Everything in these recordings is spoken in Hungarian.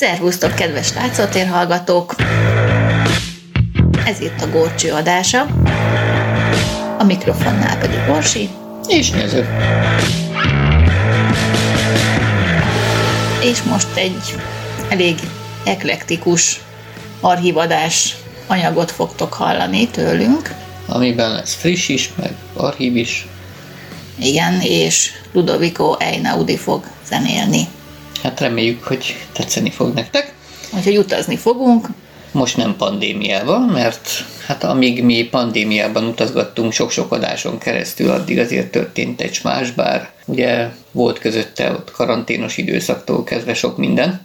Szervusztok, kedves látszótér hallgatók! Ez itt a Górcső adása, a mikrofonnál pedig Orsi. És néző. És most egy elég eklektikus archívadás anyagot fogtok hallani tőlünk. Amiben lesz friss is, meg archív is. Igen, és Ludovico Einaudi fog zenélni. Hát reméljük, hogy tetszeni fog nektek. Úgyhogy utazni fogunk. Most nem pandémiában, mert hát amíg mi pandémiában utazgattunk sok-sok adáson keresztül, addig azért történt egy más, bár ugye volt közötte ott karanténos időszaktól kezdve sok minden.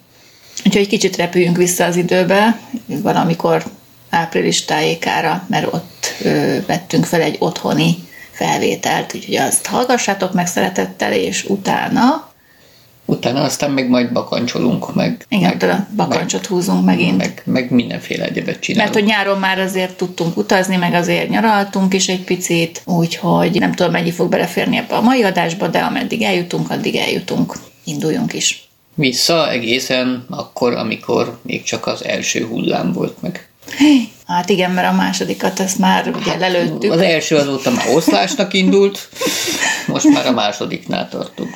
Úgyhogy kicsit repüljünk vissza az időbe, valamikor április tájékára, mert ott ö, vettünk fel egy otthoni felvételt, úgyhogy azt hallgassátok meg szeretettel, és utána Utána aztán meg majd bakancsolunk, meg, igen, meg, meg, bakancsot meg, húzunk megint. meg, meg mindenféle egyebet csinálunk. Mert hogy nyáron már azért tudtunk utazni, meg azért nyaraltunk is egy picit, úgyhogy nem tudom, mennyi fog beleférni ebbe a mai adásba, de ameddig eljutunk, addig eljutunk. Induljunk is. Vissza egészen akkor, amikor még csak az első hullám volt meg. Hát igen, mert a másodikat ezt már ugye lelőttük. Az első azóta már oszlásnak indult, most már a másodiknál tartunk.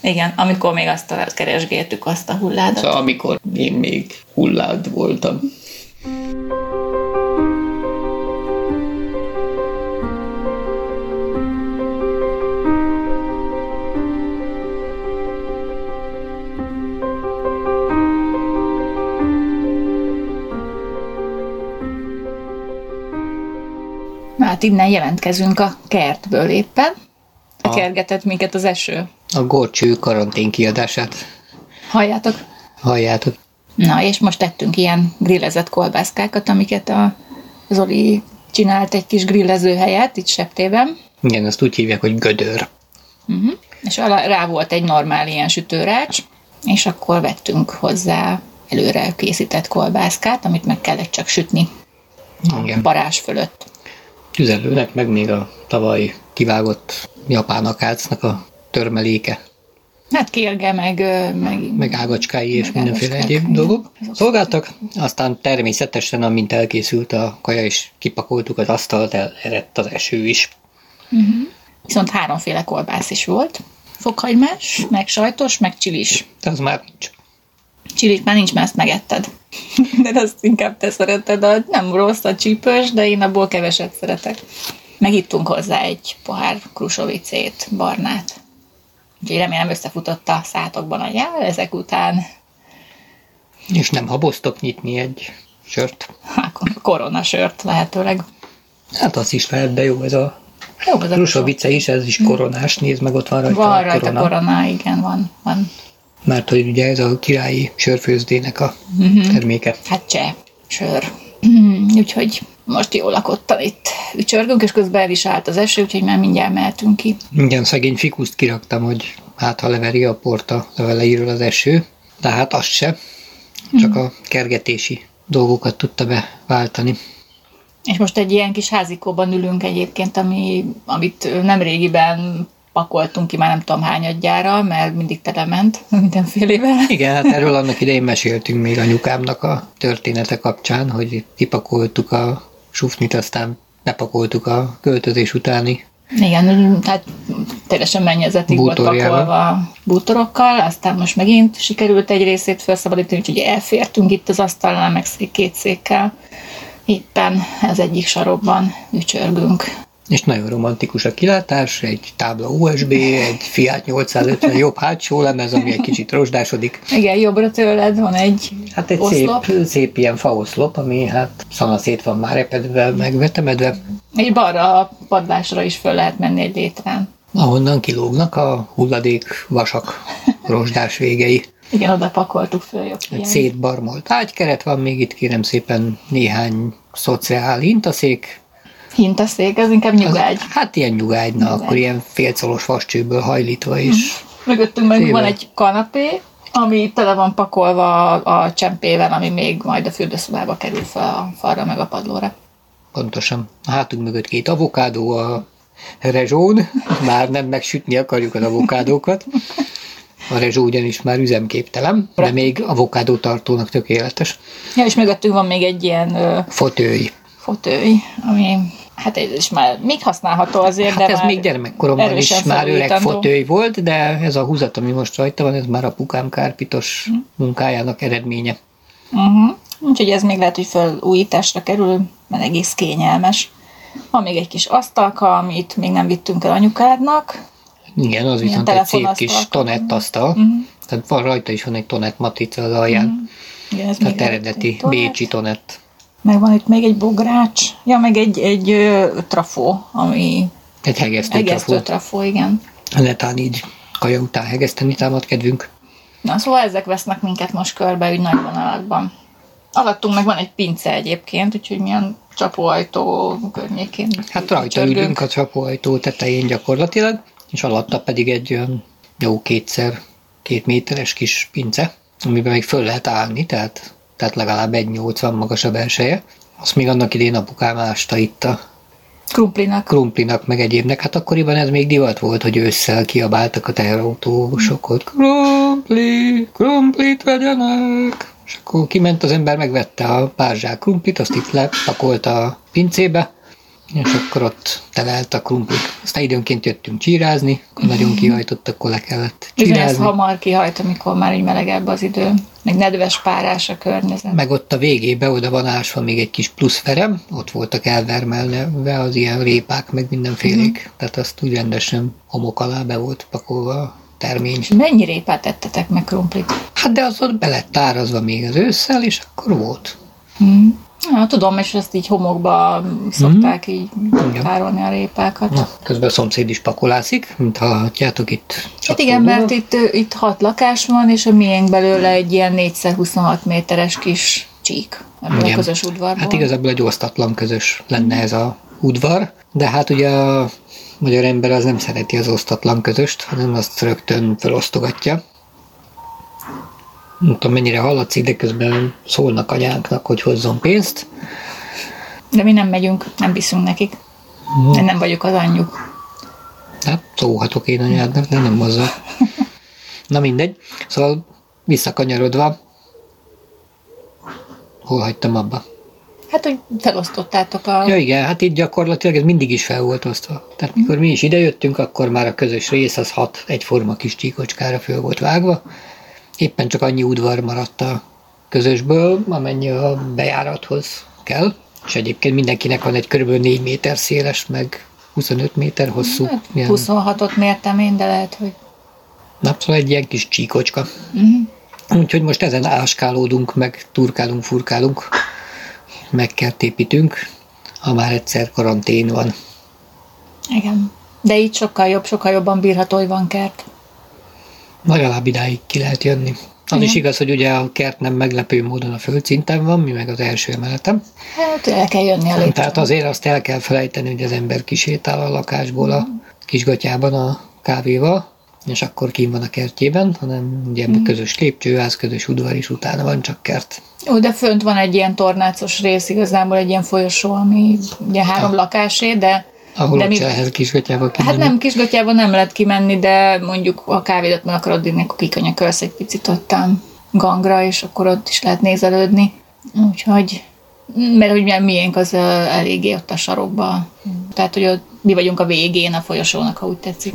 Igen, amikor még azt a, keresgéltük azt a hulládat. Szóval amikor én még hullád voltam. Hát innen jelentkezünk a kertből éppen. Kergetett minket az eső. A Gorcső karantén kiadását Halljátok? halljátok. Na, és most tettünk ilyen grillezett kolbászkákat, amiket a Zoli csinált egy kis grillező helyet itt Septében. Igen, azt úgy hívják, hogy gödör. Uh-huh. És alá, rá volt egy normál ilyen sütőrács, és akkor vettünk hozzá előre készített kolbászkát, amit meg kellett csak sütni Igen. parás fölött. Tüzelőnek meg még a tavaly kivágott japán akácnak a törmeléke, Hát kérge, meg, meg, meg ágacskái és Meg mindenféle ágacskák, egyéb dolgok szolgáltak. Aztán természetesen, amint elkészült a kaja és kipakoltuk az asztalt, el eredt az eső is. Viszont háromféle kolbász is volt. Fokhagymás, meg sajtos, meg csilis. De az már nincs. Csilit már nincs, mert ezt megetted. De azt inkább te szereted, a, nem rossz a csípős, de én abból keveset szeretek. Megittunk hozzá egy pohár krusovicét, barnát. Úgyhogy remélem összefutott a szátokban a jár ezek után. És nem haboztok nyitni egy sört. Hát, koronasört lehetőleg. Hát az is lehet, de jó ez a Jó, ez a Rusovice is, ez is koronás, nézd meg, ott van rajta Van a rajta korona. korona, igen, van. van. Mert hogy ugye ez a királyi sörfőzdének a Mhm. terméke. Hát cseh, sör. Úgyhogy most jól lakottan itt ücsörgünk, és közben el is állt az eső, úgyhogy már mindjárt mehetünk ki. Igen, szegény fikuszt kiraktam, hogy hát ha leveri a porta leveleiről az eső, de hát azt se, csak a kergetési dolgokat tudta beváltani. És most egy ilyen kis házikóban ülünk egyébként, ami, amit nem régiben pakoltunk ki, már nem tudom hányadjára, mert mindig telement mindenfélevel. Igen, hát erről annak idején meséltünk még anyukámnak a története kapcsán, hogy kipakoltuk a sufnit, aztán bepakoltuk a költözés utáni Igen, tehát teljesen mennyezetig volt pakolva bútorokkal, aztán most megint sikerült egy részét felszabadítani, úgyhogy elfértünk itt az asztalnál, meg két székkel. Éppen ez egyik sarokban ücsörgünk. És nagyon romantikus a kilátás, egy tábla USB, egy Fiat 850 jobb hátsó lemez, ami egy kicsit rozsdásodik. Igen, jobbra tőled van egy Hát egy oszlop, szép, szép ilyen faoszlop, ami hát szanaszét van már repedve, meg vetemedve, és balra a padlásra is föl lehet menni egy létrán. ahonnan kilógnak a hulladék vasak rozsdás végei. Igen, oda pakoltuk föl jobb Egy szétbarmolt ágykeret van még itt, kérem szépen néhány szociál hintaszék. Hintaszék, az inkább Az, nyugágy. hát ilyen nyugágyna, Nyugágy. akkor ilyen félcolos vascsőből hajlítva is. Mögöttünk meg Szépen. van egy kanapé, ami tele van pakolva a, a csempével, ami még majd a fürdőszobába kerül fel a falra meg a padlóra. Pontosan. A hátunk mögött két avokádó, a rezsón, már nem megsütni akarjuk az avokádókat. A rezsó ugyanis már üzemképtelen, de még avokádó tartónak tökéletes. Ja, és mögöttünk van még egy ilyen ö, Fotői. fotői, ami hát ez is már még használható azért, Hát de ez még gyermekkoromban is már öreg fotői volt, de ez a húzat, ami most rajta van, ez már apukám kárpitos Hm. munkájának eredménye. Uh-huh. Úgyhogy ez még lehet, hogy felújításra kerül, mert egész kényelmes. Van még egy kis asztalka, amit még nem vittünk el anyukádnak. Igen, az viszont egy szép kis tonettasztal. Mhm. Tehát van rajta is van egy tonett matrica az alján. Igen, ez Tehát eredeti tonett. bécsi tonett. Meg van itt még egy bogrács. Ja, meg egy, egy ö, trafó, ami Egy hegesztő egesztő trafó. trafó, igen. Netán így kaja után hegeszteni támad kedvünk. Na, szóval ezek vesznek minket most körbe, úgy nagy vonalakban. Alattunk meg van egy pince egyébként, úgyhogy milyen csapóajtó környékén. Hát rajta csörgünk. ülünk a csapóajtó tetején gyakorlatilag, és alatta pedig egy olyan jó kétszer két méteres kis pince, amiben még föl lehet állni, tehát, tehát legalább 1,80 magas a belseje. Azt még annak idén apukám ásta itt a Krumplinak. krumplinak, meg egyébnek. Hát akkoriban ez még divat volt, hogy ősszel kiabáltak a teherautósok, hogy krumpli, krumplit vegyenek. És akkor kiment az ember, megvette a pár zsák krumplit, azt itt lepakolta a pincébe, és akkor ott telelt a krumplik. Aztán időnként jöttünk csírázni, akkor nagyon kihajtott, akkor le kellett Bizony, ez csírázni. hamar kihajt, amikor már így melegebb az idő. Meg nedves párás a környezet. Meg ott a végébe oda van ásva még egy kis plusz ferem, ott voltak elvermelve az ilyen répák, meg mindenfélék. Mhm. Tehát azt úgy rendesen homok alá be volt pakolva termény. Mennyi répát tettetek meg krumplit? Hát de az ott be lett tárazva még az ősszel, és akkor volt. Hmm. Ja, tudom, és ezt így homokba szokták így Igen. tárolni a répákat. Na, közben a szomszéd is pakolászik, mint hallhatjátok itt. Hát igen, mert itt, itt hat lakás van, és a miénk belőle egy ilyen 4x26 méteres kis csík ebből a Igen. közös udvarból. Hát igazából egy osztatlan közös lenne ez a udvar, de hát ugye a magyar ember az nem szereti az osztatlan közöst, hanem azt rögtön felosztogatja. Nem tudom, mennyire hallatszik, de közben szólnak anyánknak, hogy hozzon pénzt. De mi nem megyünk, nem viszünk nekik. Én nem vagyok az anyjuk. Hát szólhatok én anyádnak, de nem azzal. Na mindegy. Szóval visszakanyarodva, hol hagytam abba? Hát, hogy felosztottátok a... Ja igen, hát itt gyakorlatilag ez mindig is fel volt osztva. Tehát mikor mi is idejöttünk, akkor már a közös rész az hat egyforma kis csíkocskára föl volt vágva. Éppen csak annyi udvar maradt a közösből, amennyi a bejárathoz kell. És egyébként mindenkinek van egy kb. 4 méter széles, meg 25 méter hosszú. Hát, ilyen, 26-ot mértem én, de lehet, hogy... na, szóval egy ilyen kis csíkocska. Uh-huh. Úgyhogy most ezen áskálódunk, meg turkálunk, furkálunk, meg kert építünk, ha már egyszer karantén van. Igen. De így sokkal jobb, sokkal jobban bírható, hogy van kert. Legalább idáig ki lehet jönni. Az Igen. is igaz, hogy ugye a kert nem meglepő módon a földszinten van, mi meg az első emeletem. Hát el kell jönni a lépcsőn. Tehát azért azt el kell felejteni, hogy az ember kisétál a lakásból a kisgatyában a kávéval, és akkor kín van a kertjében, hanem ugye közös lépcsőház, közös udvar is utána van csak kert. Jó, de fönt van egy ilyen tornácos rész, igazából egy ilyen folyosó, ami ugye három Ah. lakásé, de Ahol De ott mi- lehet kisgatyába kimenni. Hát nem, kisgatyában nem lehet kimenni, de mondjuk a kávédat meg akarod inni, akkor kikanyakölsz egy picit ottán gangra, és akkor ott is lehet nézelődni. Úgyhogy, mert hogy miénk az eléggé ott a sarokba. Tehát, hogy ott mi vagyunk a végén a folyosónak, ha úgy tetszik.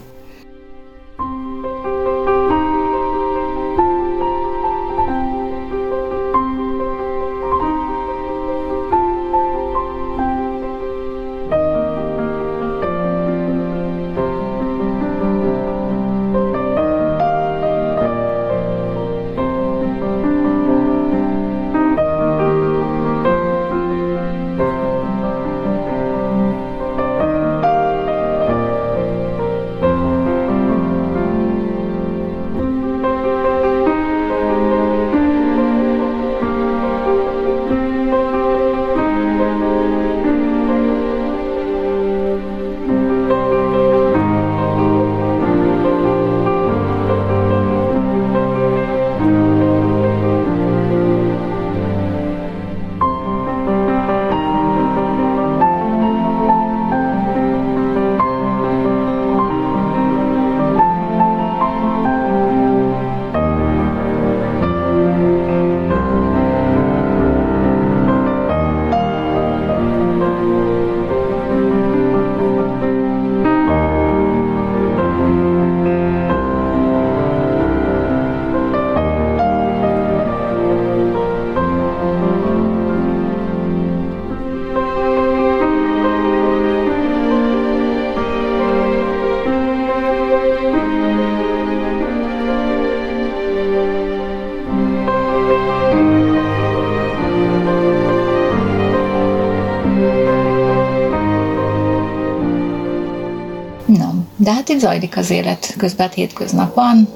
Itt zajlik az élet, közben hát hétköznap van,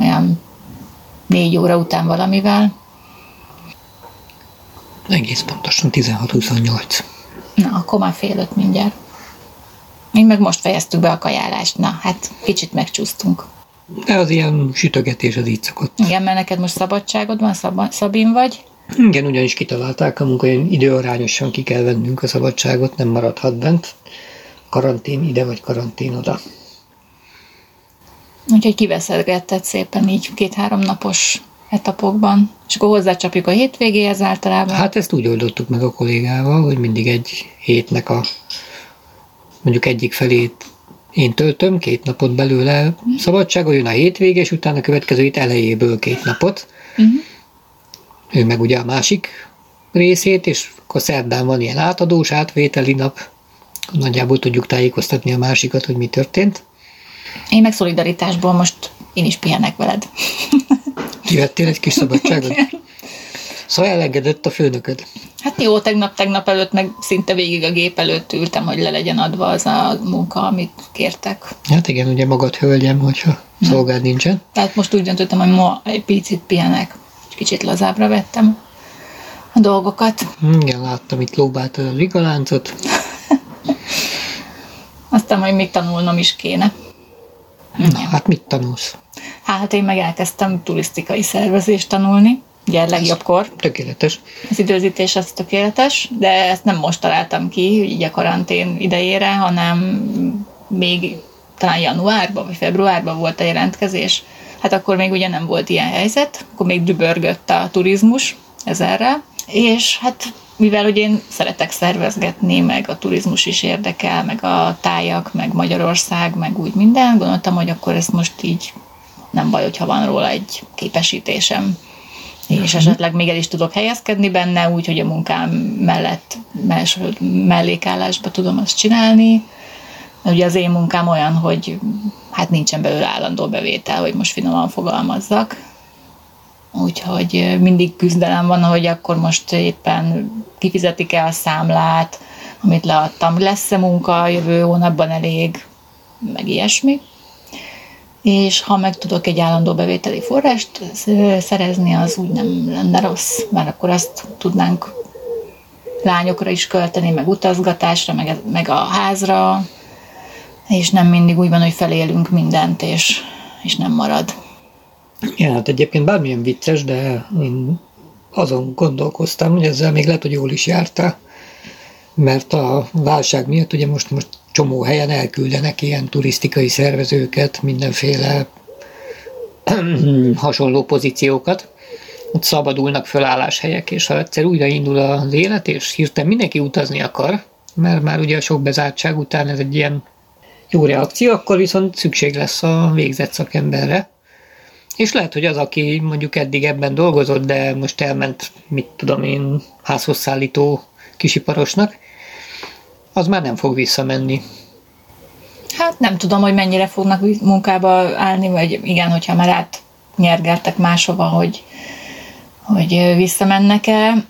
olyan négy óra után valamivel. Egész pontosan 16-28. Na, akkor már fél öt mindjárt. Mi meg most fejeztük be a kajálást. Na, hát kicsit megcsúsztunk. De az ilyen sütögetés az így szokott. Igen, mert neked most szabadságod van, Szab- Szabin vagy. Igen, ugyanis kitalálták a hogy időarányosan ki kell vennünk a szabadságot, nem maradhat bent. Karantén ide vagy karantén oda. Úgyhogy kiveszelgetted szépen így két-három napos etapokban. És akkor hozzácsapjuk a hétvégéhez általában. Hát ezt úgy oldottuk meg a kollégával, hogy mindig egy hétnek a mondjuk egyik felét én töltöm, két napot belőle szabadsága, jön a hétvége, és utána a következő hét elejéből két napot. Uh-huh. Ő meg ugye a másik részét, és akkor szerdán van ilyen átadós, átvételi nap, nagyjából tudjuk tájékoztatni a másikat, hogy mi történt. Én meg szolidaritásból most én is pihenek veled. Kivettél egy kis szabadságot? Szóval elengedett a főnököd. Hát jó, tegnap, tegnap előtt meg szinte végig a gép előtt ültem, hogy le legyen adva az a munka, amit kértek. Hát igen, ugye magad hölgyem, hogyha szolgád nincsen. Tehát most úgy döntöttem, hogy ma egy picit pihenek. Kicsit lazábbra vettem a dolgokat. Igen, láttam itt lóbáltad a ligaláncot. Aztán majd még tanulnom is kéne. Na, hát mit tanulsz? Hát én meg elkezdtem turisztikai szervezést tanulni, ugye legjobbkor. Tökéletes. Az időzítés az tökéletes, de ezt nem most találtam ki, így a karantén idejére, hanem még talán januárban vagy februárban volt a jelentkezés. Hát akkor még ugye nem volt ilyen helyzet, akkor még dübörgött a turizmus ezerre, és hát mivel hogy én szeretek szervezgetni, meg a turizmus is érdekel, meg a tájak, meg Magyarország, meg úgy minden, gondoltam, hogy akkor ezt most így nem baj, hogyha van róla egy képesítésem, és esetleg még el is tudok helyezkedni benne, úgy, hogy a munkám mellett mellékállásba tudom azt csinálni. Ugye az én munkám olyan, hogy hát nincsen belőle állandó bevétel, hogy most finoman fogalmazzak. Úgyhogy mindig küzdelem van, hogy akkor most éppen kifizetik-e a számlát, amit leadtam, lesz-e munka jövő hónapban elég, meg ilyesmi. És ha meg tudok egy állandó bevételi forrást szerezni, az úgy nem lenne rossz, mert akkor azt tudnánk lányokra is költeni, meg utazgatásra, meg, meg a házra, és nem mindig úgy van, hogy felélünk mindent, és, és nem marad. Igen, hát egyébként bármilyen vicces, de én azon gondolkoztam, hogy ezzel még lehet, hogy jól is jártál, mert a válság miatt ugye most, most csomó helyen elküldenek ilyen turisztikai szervezőket, mindenféle hasonló pozíciókat. Ott szabadulnak fölálláshelyek, és ha egyszer újraindul az élet, és hirtelen mindenki utazni akar, mert már ugye a sok bezártság után ez egy ilyen jó reakció, akkor viszont szükség lesz a végzett szakemberre. És lehet, hogy az, aki mondjuk eddig ebben dolgozott, de most elment, mit tudom én, házhoz szállító kisiparosnak, az már nem fog visszamenni. Hát nem tudom, hogy mennyire fognak munkába állni, vagy igen, hogyha már átnyergeltek máshova, hogy, hogy visszamennek-e,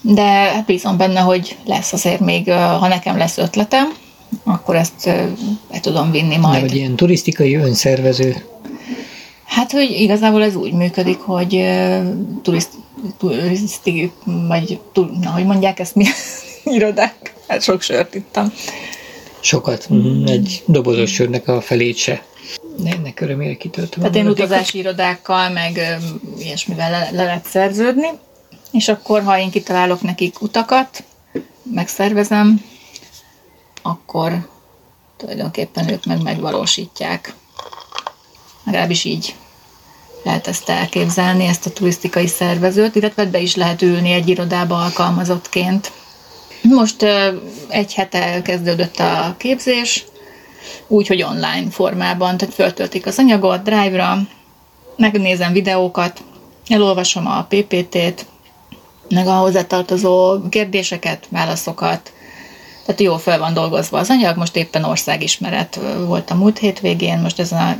de hát bízom benne, hogy lesz azért még, ha nekem lesz ötletem, akkor ezt be tudom vinni majd. De vagy ilyen turisztikai önszervező. Hát, hogy igazából ez úgy működik, hogy turiszt, turiszti, vagy, na, hogy mondják ezt mi irodák, hát sok sört ittam. Sokat. Mm. Egy dobozos sörnek a felét se. Ne, ennek örömére kitöltöm. Tehát én utazási irodákkal, meg ilyesmivel le, le lehet szerződni, és akkor, ha én kitalálok nekik utakat, megszervezem, akkor tulajdonképpen ők meg megvalósítják. Legalábbis így lehet ezt elképzelni, ezt a turisztikai szervezőt, illetve be is lehet ülni egy irodába alkalmazottként. Most egy hete kezdődött a képzés, úgy, hogy online formában, tehát föltöltik az anyagot Drive-ra, megnézem videókat, elolvasom a PPT-t, meg a hozzátartozó kérdéseket, válaszokat, tehát jól fel van dolgozva az anyag, most éppen országismeret volt a múlt hétvégén, most ez a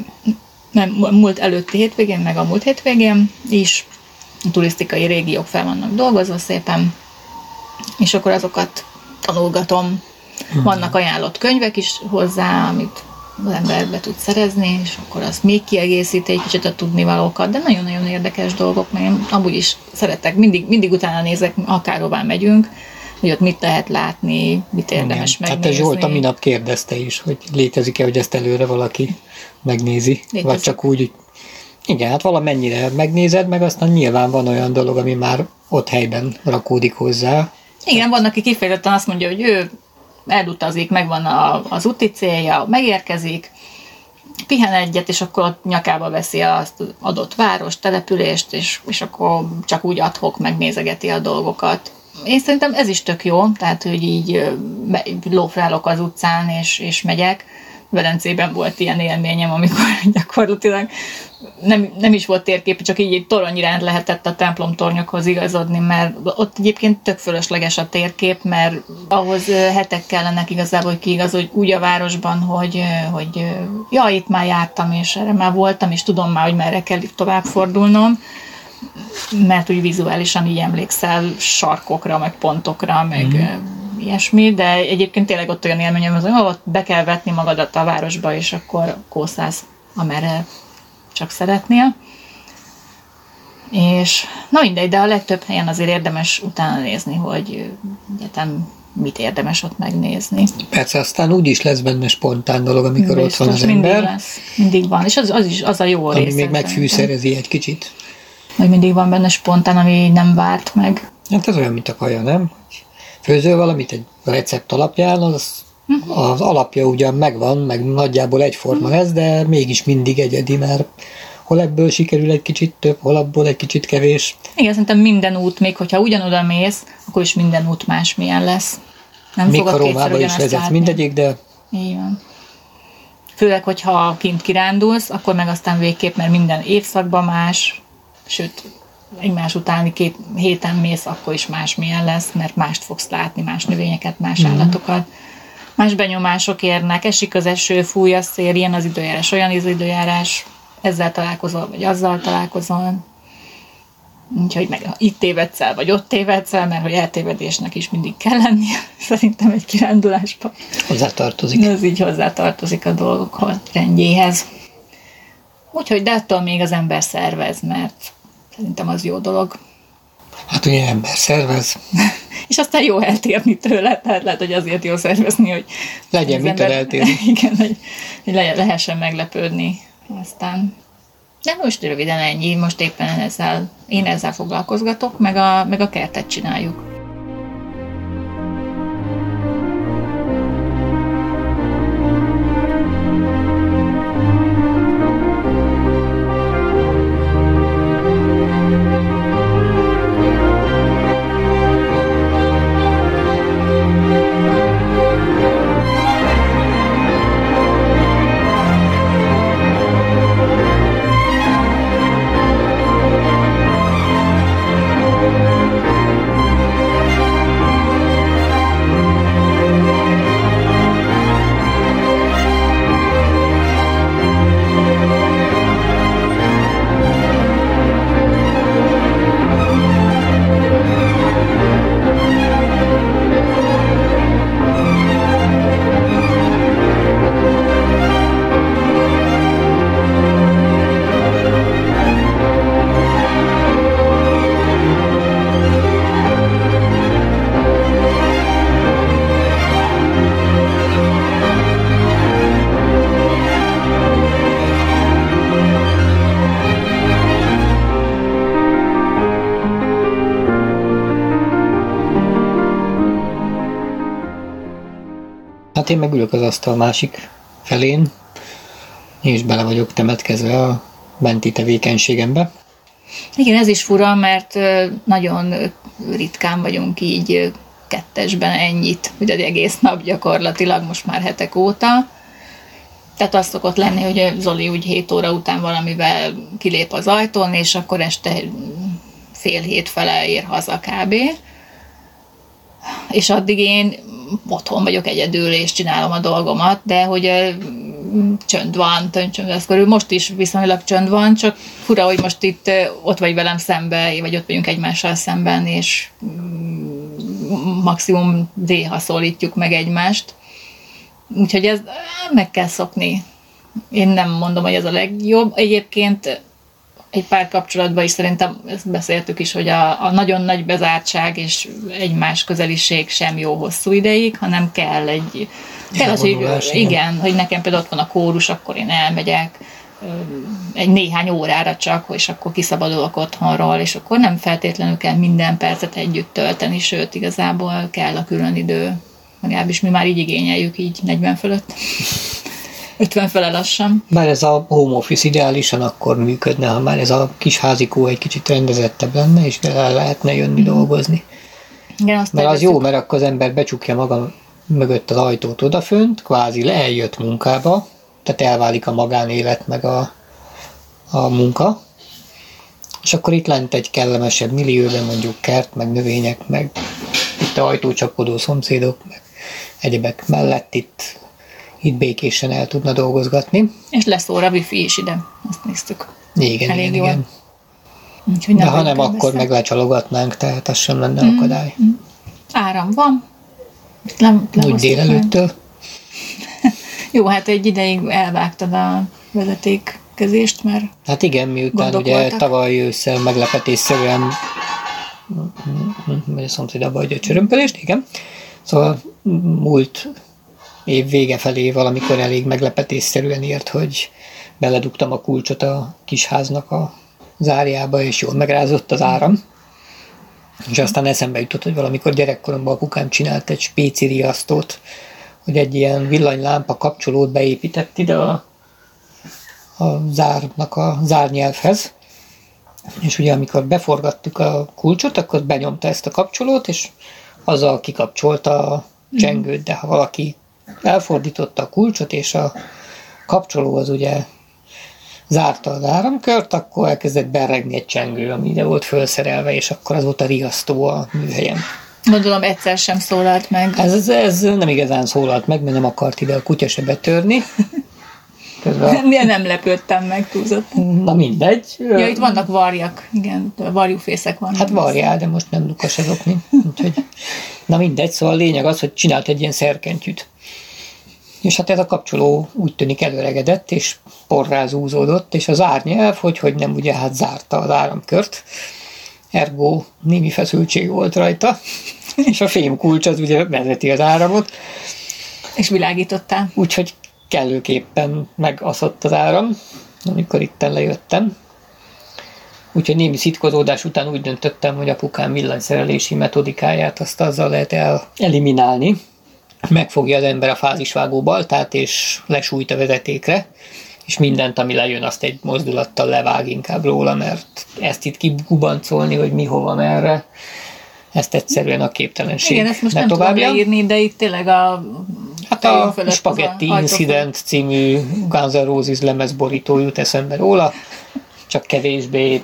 nem, múlt előtti hétvégén, meg a múlt hétvégén is, a turisztikai régiók fel vannak dolgozva szépen, és akkor azokat tanulgatom. Hmm. Vannak ajánlott könyvek is hozzá, amit az ember be tud szerezni, és akkor azt még kiegészíti egy kicsit a tudnivalókat, de nagyon-nagyon érdekes dolgok, mert én amúgy is szeretek, mindig, mindig utána nézek, akárhová megyünk, hogy ott mit lehet látni, mit érdemes Igen. megnézni. Hát Zsolt a minap kérdezte is, hogy létezik-e, hogy ezt előre valaki megnézi, Létezik. vagy csak úgy, hogy igen, hát valamennyire megnézed, meg aztán nyilván van olyan dolog, ami már ott helyben rakódik hozzá. Igen, van, aki kifejezetten azt mondja, hogy ő elutazik, megvan a, az úti célja, megérkezik, pihen egyet, és akkor ott nyakába veszi az adott város, települést, és, és akkor csak úgy adhok megnézegeti a dolgokat. Én szerintem ez is tök jó, tehát, hogy így lófrálok az utcán, és, és megyek. Velencében volt ilyen élményem, amikor gyakorlatilag nem, nem is volt térkép, csak így egy torony iránt lehetett a templom tornyokhoz igazodni, mert ott egyébként tök fölösleges a térkép, mert ahhoz hetek kellenek igazából, hogy kiigazodj úgy a városban, hogy, hogy ja, itt már jártam, és erre már voltam, és tudom már, hogy merre kell tovább fordulnom, mert úgy vizuálisan így emlékszel sarkokra, meg pontokra, meg mm. Ilyesmi, de egyébként tényleg ott olyan élményem, hogy ott be kell vetni magadat a városba, és akkor kószálsz, amerre csak szeretnél. És na mindegy, de a legtöbb helyen azért érdemes utána nézni, hogy egyetem mit érdemes ott megnézni. Persze aztán úgy is lesz benne spontán dolog, amikor ott van Biztos, az mindig ember, lesz. Mindig van, és az, az is az a jó ami része. még szerintem. megfűszerezi egy kicsit. Hogy mindig van benne spontán, ami nem várt meg. Hát ez olyan, mint a kaja, nem? Hogy Főzöl valamit egy recept alapján, az, az alapja ugyan megvan, meg nagyjából egyforma ez, de mégis mindig egyedi, mert hol ebből sikerül egy kicsit több, hol abból egy kicsit kevés. Igen, szerintem minden út, még hogyha ugyanoda mész, akkor is minden út másmilyen lesz. Nem Még fogod kétszer is vezetsz látni. mindegyik, de Így van. Főleg, hogyha kint kirándulsz, akkor meg aztán végképp, mert minden évszakban más, sőt, egymás utáni két héten mész, akkor is másmilyen lesz, mert mást fogsz látni, más növényeket, más Mhm. állatokat. Más benyomások érnek, esik az eső, fúj a szél, ilyen az időjárás, olyan az időjárás, ezzel találkozol, vagy azzal találkozol. Úgyhogy meg itt tévedsz el, vagy ott tévedsz el, mert hogy eltévedésnek is mindig kell lennie, szerintem egy kirándulásban. hozzátartozik. Ez így hozzátartozik a dolgokhoz, rendjéhez. Úgyhogy de attól még az ember szervez, mert szerintem az jó dolog. Hát ugye ember szervez, És aztán jó eltérni tőle, tehát lehet, hogy azért jó szervezni, hogy Legyen mitől eltérni. Igen, hogy, hogy le, lehessen meglepődni. Aztán de most röviden ennyi, most éppen ezzel, én ezzel foglalkozgatok, meg a, meg a kertet csináljuk. Hát én meg ülök az asztal másik felén, én is bele vagyok temetkezve a benti tevékenységembe. Igen, ez is fura, mert nagyon ritkán vagyunk így kettesben ennyit, ugye egy egész nap gyakorlatilag most már hetek óta. Tehát az szokott lenni, hogy Zoli úgy 7 óra után valamivel kilép az ajtón, és akkor este fél hét fele ér haza kb. És addig én otthon vagyok egyedül, és csinálom a dolgomat, de hogy csönd van, töncsönd lesz körül. Most is viszonylag csönd van, csak fura, hogy most itt ott vagy velem szembe, vagy ott vagyunk egymással szemben, és mm, maximum néha szólítjuk meg egymást. Úgyhogy ez meg kell szokni. Én nem mondom, hogy ez a legjobb. Egyébként egy pár kapcsolatban is szerintem ezt beszéltük is, hogy a, a nagyon nagy bezártság és egymás közeliség sem jó hosszú ideig, hanem kell egy kell az, hogy igen, hogy nekem például ott van a kórus, akkor én elmegyek, egy néhány órára csak, és akkor kiszabadulok otthonról, és akkor nem feltétlenül kell minden percet együtt tölteni, sőt, igazából kell a külön idő. Legalábbis mi már így igényeljük, így 40 fölött. 50 fele lassan. Bár ez a home office ideálisan akkor működne, ha már ez a kis házikó egy kicsit rendezettebb lenne, és el lehetne jönni mm. dolgozni. Igen, azt mert az jó, mert akkor az ember becsukja maga mögött az ajtót odafönt, kvázi eljött munkába, tehát elválik a magánélet meg a, a munka, és akkor itt lent egy kellemesebb millióben mondjuk kert, meg növények, meg itt a ajtócsapodó szomszédok, meg egyebek mellett itt, itt békésen el tudna dolgozgatni. És lesz óra wifi is ide, azt néztük. Igen, Elég igen, jól. igen. Úgyhogy De ha nem, akkor meg lecsalogatnánk, tehát az sem lenne mm, akadály. Mm. Áram van. Nem, nem Úgy délelőttől. Jó, hát egy ideig elvágtad a vezetékkezést, mert Hát igen, miután ugye voltak. tavaly ősszel meglepetésszerűen vagy a szomszédaba a csörömpölést, igen. Szóval múlt év vége felé valamikor elég meglepetésszerűen ért, hogy beledugtam a kulcsot a kisháznak a zárjába, és jól megrázott az áram. És aztán eszembe jutott, hogy valamikor gyerekkoromban apukám csinált egy spéci riasztót, hogy egy ilyen villanylámpa kapcsolót beépített ide a, a zárnak a zárnyelvhez, és ugye amikor beforgattuk a kulcsot, akkor benyomta ezt a kapcsolót, és azzal kikapcsolta a csengőt, de ha valaki elfordította a kulcsot, és a kapcsoló az ugye zárta az áramkört, akkor elkezdett beregni egy csengő, ami ide volt felszerelve, és akkor az volt a riasztó a műhelyen. Gondolom egyszer sem szólalt meg. Ez, ez, ez nem igazán szólalt meg, mert nem akart ide a kutya se betörni. Közben... nem lepődtem meg túlzott. Na mindegy. Ja, itt vannak varjak, igen, varjúfészek vannak. Hát varjál, de most nem lukas azok mi. Úgyhogy, na mindegy, szóval a lényeg az, hogy csinált egy ilyen szerkentyűt. És hát ez a kapcsoló úgy tűnik előregedett, és porrá zúzódott, és az árnyelv, hogy, hogy nem ugye hát zárta az áramkört, ergo némi feszültség volt rajta, és a fém kulcs az ugye vezeti az áramot. És világítottál. Úgyhogy kellőképpen megaszott az áram, amikor itt lejöttem. Úgyhogy némi szitkozódás után úgy döntöttem, hogy apukám villanyszerelési metodikáját azt azzal lehet el eliminálni. Megfogja az ember a fázisvágó baltát, és lesújt a vezetékre, és mindent, ami lejön, azt egy mozdulattal levág inkább róla, mert ezt itt kigubancolni, hogy mi hova merre, ezt egyszerűen a képtelenség Igen, ezt most nem tudom leírni, de itt tényleg a Hát a Spaghetti a Incident című Guns N' Roses lemezborító jut eszembe róla, csak kevésbé,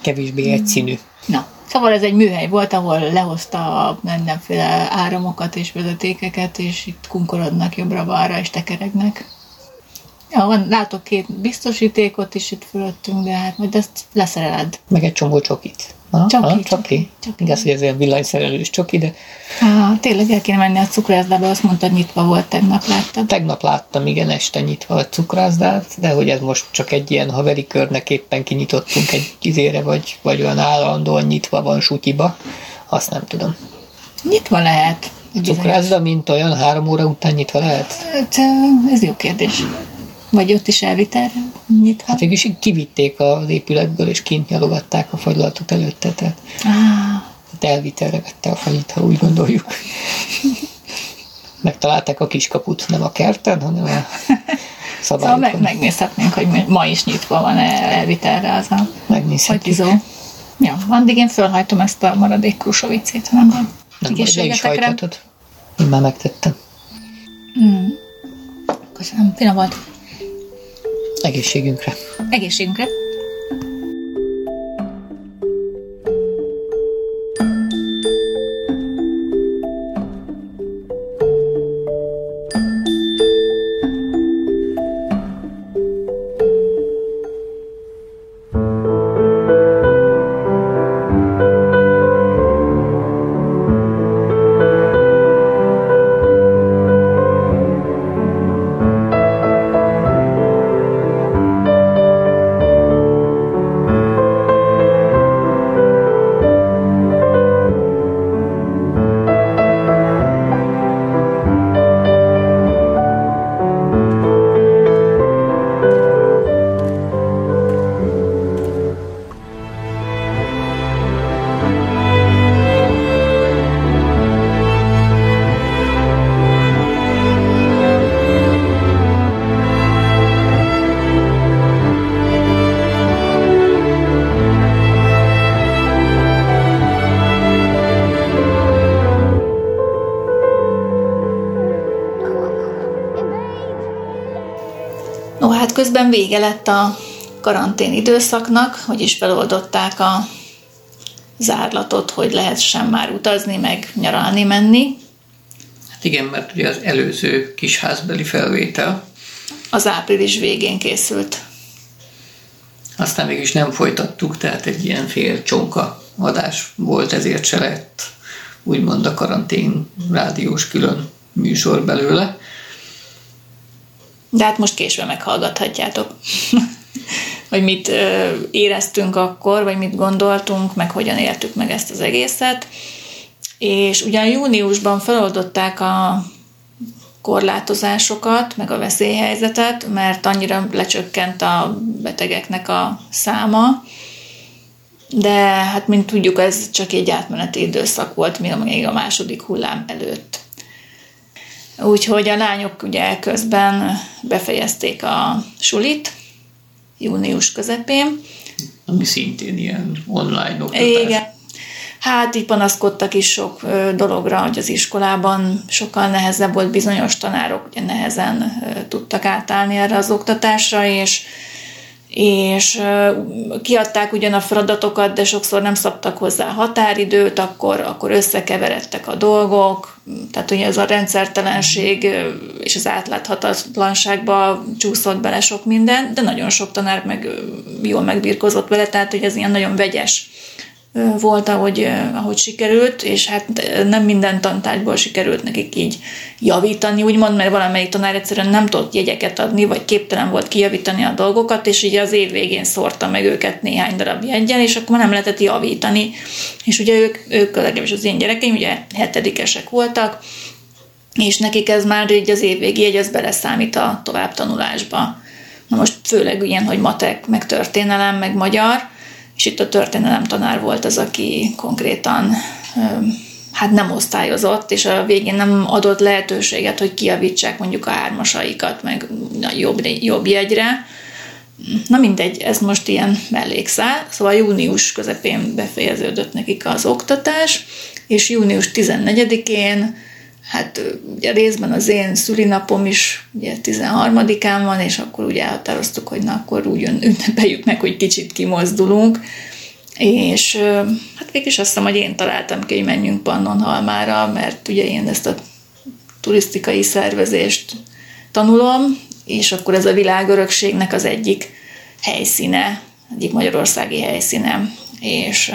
kevésbé egyszínű. Na, Szóval ez egy műhely volt, ahol lehozta a mindenféle áramokat és vezetékeket, és itt kunkorodnak jobbra-balra, és tekeregnek. Ja, van, látok két biztosítékot is itt fölöttünk, de hát majd ezt leszereled. Meg egy csomó csokit. Ha, csoki, ha, csoki. csoki. Igaz, hogy ez ilyen villanyszerelős csoki, de... Ah, tényleg el kéne menni a cukrászdába, azt mondtad, nyitva volt tegnap, láttad? Tegnap láttam, igen, este nyitva a cukrászdát, de hogy ez most csak egy ilyen haveri körnek éppen kinyitottunk egy izére, vagy, vagy olyan állandóan nyitva van sutyiba, azt nem tudom. Nyitva lehet. Cukrászda, mint olyan három óra után nyitva lehet? Hát, ez jó kérdés. Vagy ott is elvitelre nyitva? Hát végülis kivitték az épületből, és kint nyalogatták a fagylaltot előtte, tehát, ah. tehát elvitelre vette a fagyit, ha úgy gondoljuk. Megtalálták a kiskaput, nem a kerten, hanem a szabályokon. Szóval meg, megnézhetnénk, hogy ma is nyitva van elvitelre az a fagyizó. Ja, addig én fölhajtom ezt a maradék krusovicét, nem van. Nem, le is hajthatod. Én már megtettem. Mm. Köszönöm, finom volt. Egészségünkre. Egészségünkre. Közben vége lett a karantén időszaknak, hogy is feloldották a zárlatot, hogy lehessen már utazni, meg nyaralni menni. Hát igen, mert ugye az előző kisházbeli felvétel az április végén készült. Aztán mégis nem folytattuk, tehát egy ilyen fél csonka adás volt, ezért se lett úgymond a karantén rádiós külön műsor belőle. De hát most késve meghallgathatjátok, hogy mit éreztünk akkor, vagy mit gondoltunk, meg hogyan éltük meg ezt az egészet. És ugyan júniusban feloldották a korlátozásokat, meg a veszélyhelyzetet, mert annyira lecsökkent a betegeknek a száma, de hát mint tudjuk, ez csak egy átmeneti időszak volt, még a második hullám előtt. Úgyhogy a lányok ugye közben befejezték a sulit, június közepén. Ami szintén ilyen online oktatás. Igen, Hát így panaszkodtak is sok dologra, hogy az iskolában sokkal nehezebb volt, bizonyos tanárok ugye nehezen tudtak átállni erre az oktatásra, és és kiadták ugyan a feladatokat, de sokszor nem szabtak hozzá határidőt, akkor, akkor összekeveredtek a dolgok, tehát ugye ez a rendszertelenség és az átláthatatlanságba csúszott bele sok minden, de nagyon sok tanár meg jól megbírkozott vele, tehát hogy ez ilyen nagyon vegyes volt, ahogy, ahogy sikerült, és hát nem minden tantárgyból sikerült nekik így javítani, úgymond, mert valamelyik tanár egyszerűen nem tudott jegyeket adni, vagy képtelen volt kijavítani a dolgokat, és így az év végén szórta meg őket néhány darab jegyen, és akkor nem lehetett javítani. És ugye ők, ők legalábbis az én gyerekeim, ugye hetedikesek voltak, és nekik ez már így az évvégi jegy, az beleszámít a továbbtanulásba. Na most főleg ilyen, hogy matek, meg történelem, meg magyar, és itt a történelem tanár volt az, aki konkrétan hát nem osztályozott, és a végén nem adott lehetőséget, hogy kiavítsák mondjuk a hármasaikat, meg a jobb, jobb jegyre. Na mindegy, ez most ilyen mellékszál. Szóval június közepén befejeződött nekik az oktatás, és június 14-én hát ugye részben az én szülinapom is ugye 13-án van, és akkor ugye elhatároztuk, hogy na akkor úgy ünnepeljük meg, hogy kicsit kimozdulunk, és hát végig is azt hiszem, hogy én találtam ki, hogy menjünk Pannonhalmára, mert ugye én ezt a turisztikai szervezést tanulom, és akkor ez a világörökségnek az egyik helyszíne, egyik magyarországi helyszíne, és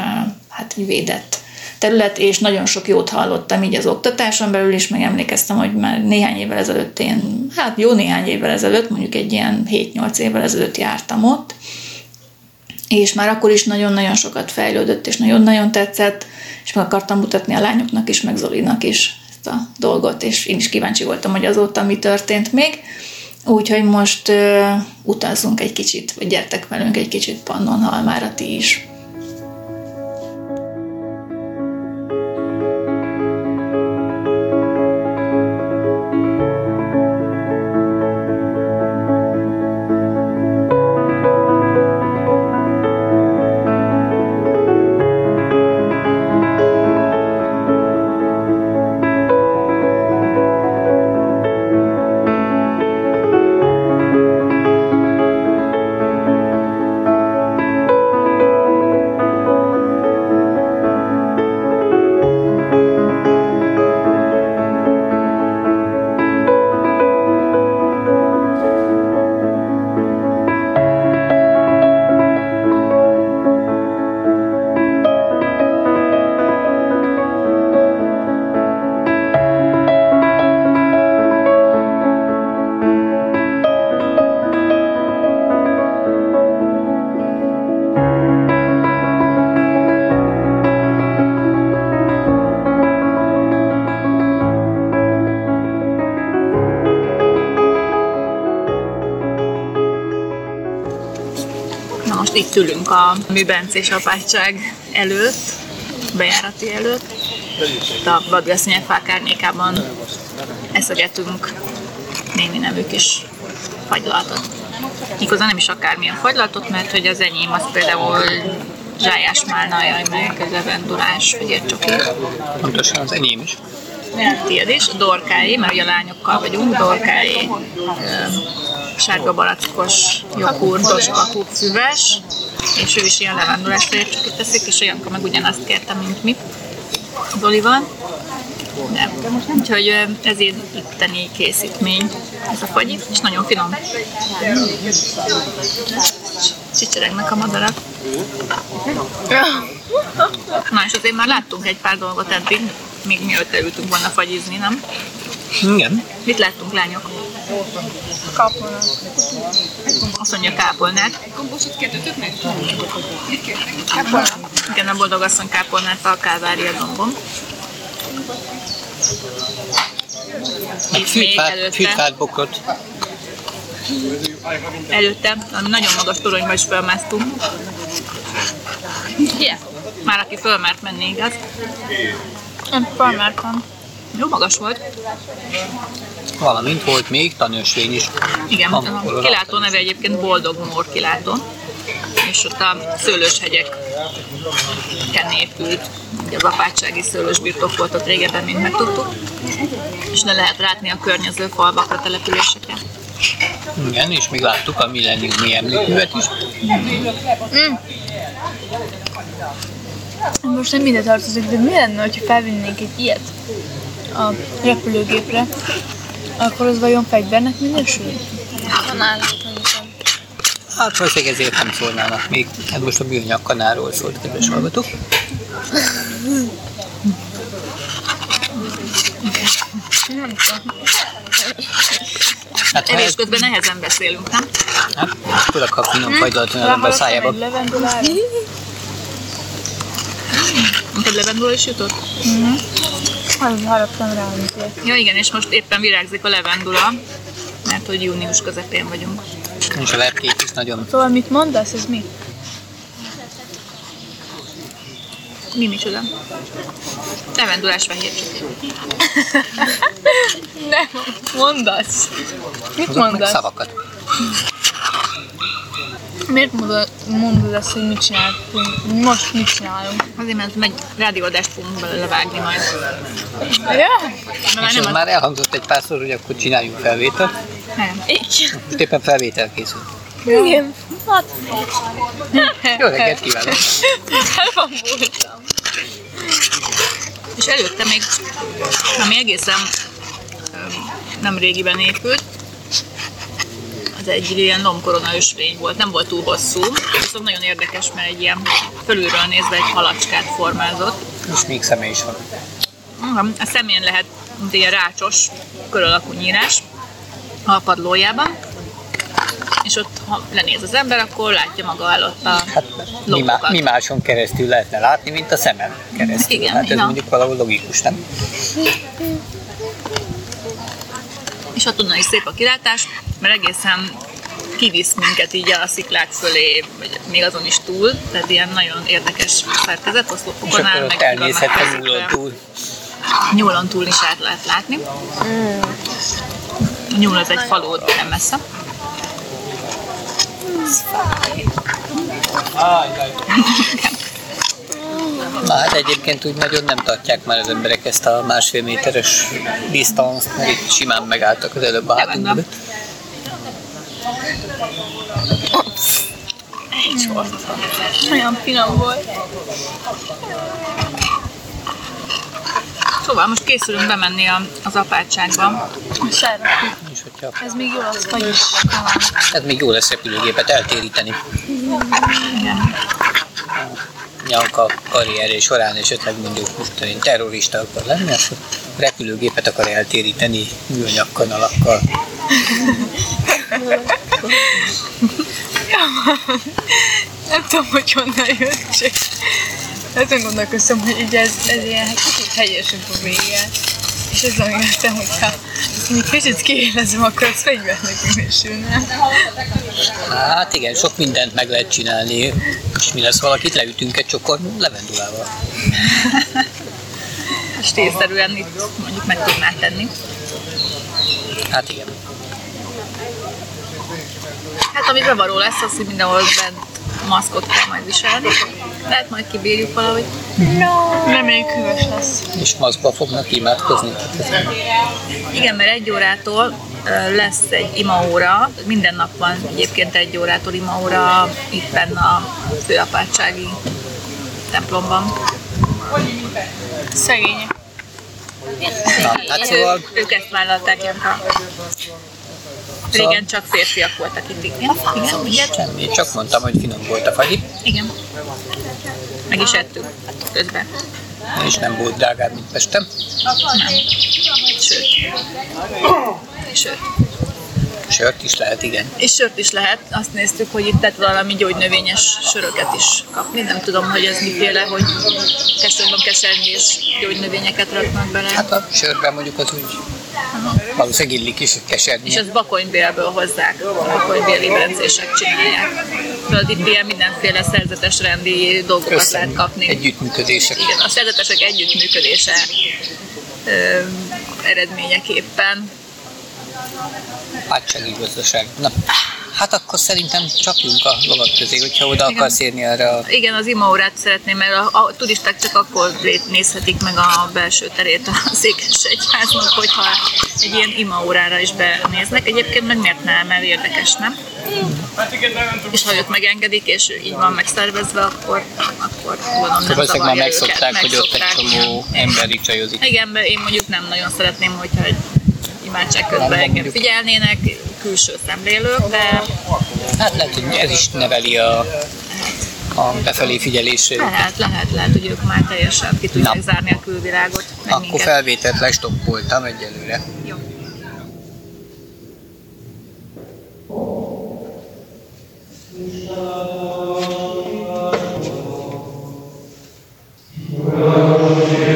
hát védett terület, és nagyon sok jót hallottam így az oktatáson belül is, meg emlékeztem, hogy már néhány évvel ezelőtt én, hát jó néhány évvel ezelőtt, mondjuk egy ilyen 7-8 évvel ezelőtt jártam ott, és már akkor is nagyon-nagyon sokat fejlődött, és nagyon-nagyon tetszett, és meg akartam mutatni a lányoknak is, meg Zolinak is ezt a dolgot, és én is kíváncsi voltam, hogy azóta mi történt még. Úgyhogy most uh, utazzunk egy kicsit, vagy gyertek velünk egy kicsit Pannonhalmára ti is. Itt ülünk a műbencés apátság előtt, bejárati előtt. Itt a vadgesznyek fák árnyékában eszegetünk némi nevű kis fagylaltot. Igazán nem is akármilyen fagylaltot, mert hogy az enyém az például zsájás málna, jaj, meg levendulás, vagy csoki. Pontosan az enyém is. tiéd is, a dorkái, mert ugye lányokkal vagyunk, dorkái, ö, sárga barackos, joghurtos, kapu, füves, és ő is ilyen levendulás csak teszik, és Janka meg ugyanazt kérte, mint mi. Dolival. De, úgyhogy ez így itteni készítmény, ez a fagyi, és nagyon finom. Csicseregnek a madarak. Na, és azért már láttunk egy pár dolgot eddig, még mielőtt elültünk volna fagyizni, nem? Igen. Mit láttunk, lányok? Kapolnak. Azt mondja kápolnát. Kapolnak. Igen, a boldog asszony kápolnát a Kálvária dombon. És még Fűtfát, előtte, fűtfát bokrot. előtte, ami nagyon magas toronyba is fölmásztunk. Igen. Már aki fölmert menni, igaz? Nem felmártam. Jó magas volt. Valamint volt még tanősvény is. Igen, Amikor a kilátó neve egyébként Boldog Mór kilátó. És ott a szőlőshegyek épült. Ugye az apátsági szőlősbirtok volt ott régebben, mint megtudtuk. És le lehet látni a környező falvakra, településeket. Igen, és még láttuk a milleniumi emlőművet is. Most nem ide tartozik, de mi lenne, hogyha felvinnénk egy ilyet a repülőgépre, akkor az vajon fegyvernek minősül? Van Hát valószínűleg ezért nem szólnának még. Ez most a műanyag kanáról szólt, kedves hallgatók. Nem tudom. Hát Evés ez, közben nehezen beszélünk, nem? hát, főleg ha finom az ember szájába. egy levendulára. Neked levendula is jutott? Az haraptam rá, amit. Ja igen, és most éppen virágzik a levendula, mert hogy június közepén vagyunk. És a lepkék is nagyon Szóval mit mondasz, ez mi? Mi micsoda? Levendulás fehér Nem, mondasz. Mit azok meg mondasz? szavakat. Miért mondod, azt, hogy mit csináltunk? Most mit csinálunk? Azért, mert megy rádióadást fogunk belőle vágni majd. Ja? De már És nem az... már elhangzott egy párszor, hogy akkor csináljunk felvételt. Nem. Igen. Most éppen felvétel készül. Igen. Hát, Jó reggelt kívánok! elvambultam. És előtte még, ami egészen nem régiben épült, az egy ilyen lombkorona ösvény volt, nem volt túl hosszú, viszont nagyon érdekes, mert egy ilyen fölülről nézve egy halacskát formázott. És még szeme is van. Igen, A szemén lehet mint ilyen rácsos, kör alakú nyírás a padlójában, és ott, ha lenéz az ember, akkor látja maga előtt a Hát mi, má, mi máson keresztül lehetne látni, mint a szemem keresztül. Igen, hát ez ja. mondjuk valahol logikus, nem? És ott onnan is szép a kilátás, mert egészen kivisz minket így a sziklák fölé, vagy még azon is túl, tehát ilyen nagyon érdekes szerkezet, oszlopokon áll, meg elnézhet a nyúlon túl. Nyúlon túl is át lehet látni. A nyúl az egy falu, nem messze. Na hát egyébként úgy nagyon nem tartják már az emberek ezt a másfél méteres disztanzt, mert itt simán megálltak az előbb a hátunk Legalább. mögött. Olyan finom volt. Szóval most készülünk bemenni a, az apátságba. Szeretjük. És hogyha Ez még jó az, hogy is. ez még jó lesz repülőgépet eltéríteni. Igen. Nyanka karrierje során esetleg mondjuk most én terrorista akar lenni, akkor repülőgépet akar eltéríteni műanyag kanalakkal. Nem tudom, hogy honnan jött, csak azon gondolkoztam, hogy ugye ez, ez ilyen kicsit hegyesebb a vége. És azon jöttem, hogyha még kicsit kiélezem, akkor az fegyvernek minősülne. Hát igen, sok mindent meg lehet csinálni, és mi lesz valakit leütünk egy csokor levendulával. Stílszerűen itt mondjuk meg tudnád tenni. Hát igen. Hát ami bevaró lesz, az, hogy mindenhol bent maszkot kell majd viselni. Lehet majd kibírjuk valahogy. Reméljük hűvös lesz. És maszkba fognak imádkozni. Igen, mert egy órától lesz egy imaóra, minden nap van egyébként egy órától imaóra itt benne a főapátsági templomban. Szegények. Na, hát szóval Ők, ők ezt vállalták, Janka. Régen csak férfiak voltak itt. Igen, igen, igen. semmi, csak mondtam, hogy finom volt a fahi, igen. Meg is ettük közben. és nem volt drágább, mint Pesten. Nem. Sőt. Sőt. Sört is lehet, igen. És sört is lehet. Azt néztük, hogy itt lehet valami gyógynövényes söröket is kapni. Nem tudom, hogy ez miféle, hogy keserben keserni és gyógynövényeket raknak bele. Hát a sörben mondjuk az úgy valószínűleg illik is És keserni. ezt bakonybélből hozzák, bakonybéli bencések csinálják. Tudod, itt ilyen mindenféle szerzetes rendi dolgokat Össze lehet kapni. együttműködések. Igen, a szerzetesek együttműködése ö, eredményeképpen. Pátsági gazdaság. Na, hát akkor szerintem csapjunk a lovak közé, hogyha oda Igen. akarsz érni arra a Igen, az imaórát szeretném, mert a, a turisták csak akkor nézhetik meg a belső terét a székes egyháznak, hogyha egy ilyen imaórára is benéznek. Egyébként meg miért nem, mert érdekes, nem? És ha ők megengedik, és így van megszervezve, akkor, akkor gondolom nem ezek már zavarja őket, megszokták, hogy ott egy megszokták, csomó ember itt csajozik. Igen, mert én mondjuk nem nagyon szeretném, hogyha egy imádság közben engem figyelnének, külső szemlélők, de Hát lehet, hogy ez is neveli a, a befelé figyelésre. lehet, lehet, lehet, hogy ők már teljesen ki tudják Na. zárni a külvilágot, meg Akkor minket. felvételt lestoppoltam egyelőre. Jó. Pannon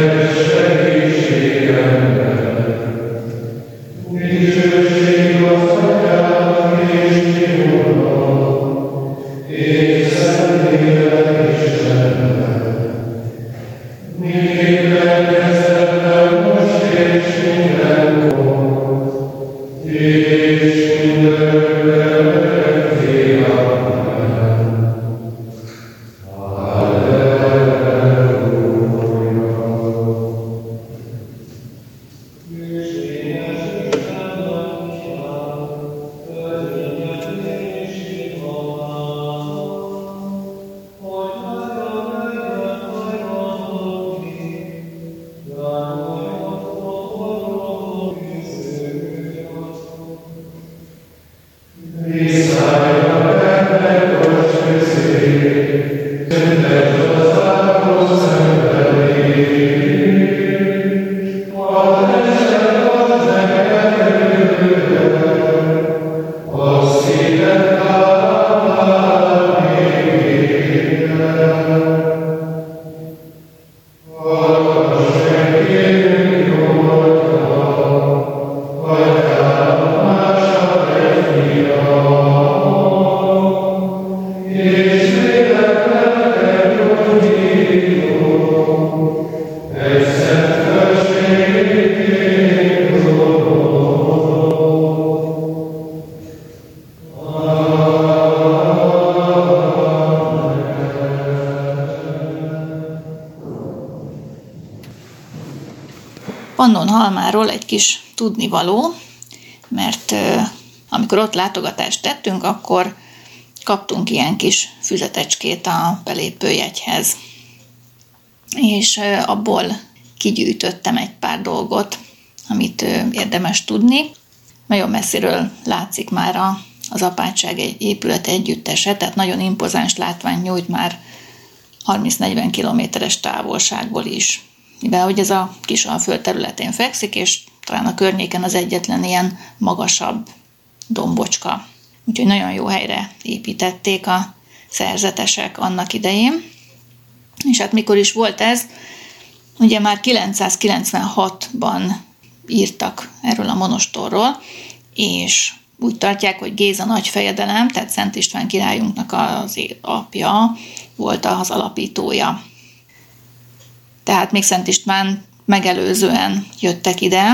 tudnivaló, mert amikor ott látogatást tettünk, akkor kaptunk ilyen kis füzetecskét a belépőjegyhez. És abból kigyűjtöttem egy pár dolgot, amit érdemes tudni. Nagyon messziről látszik már a, az apátság egy épület együttese, tehát nagyon impozáns látvány nyújt már 30-40 kilométeres távolságból is. Mivel hogy ez a kis alföld területén fekszik, és környéken az egyetlen ilyen magasabb dombocska. Úgyhogy nagyon jó helyre építették a szerzetesek annak idején. És hát mikor is volt ez? Ugye már 996-ban írtak erről a monostorról, és úgy tartják, hogy Géza nagyfejedelem, tehát Szent István királyunknak az apja volt az alapítója. Tehát még Szent István megelőzően jöttek ide,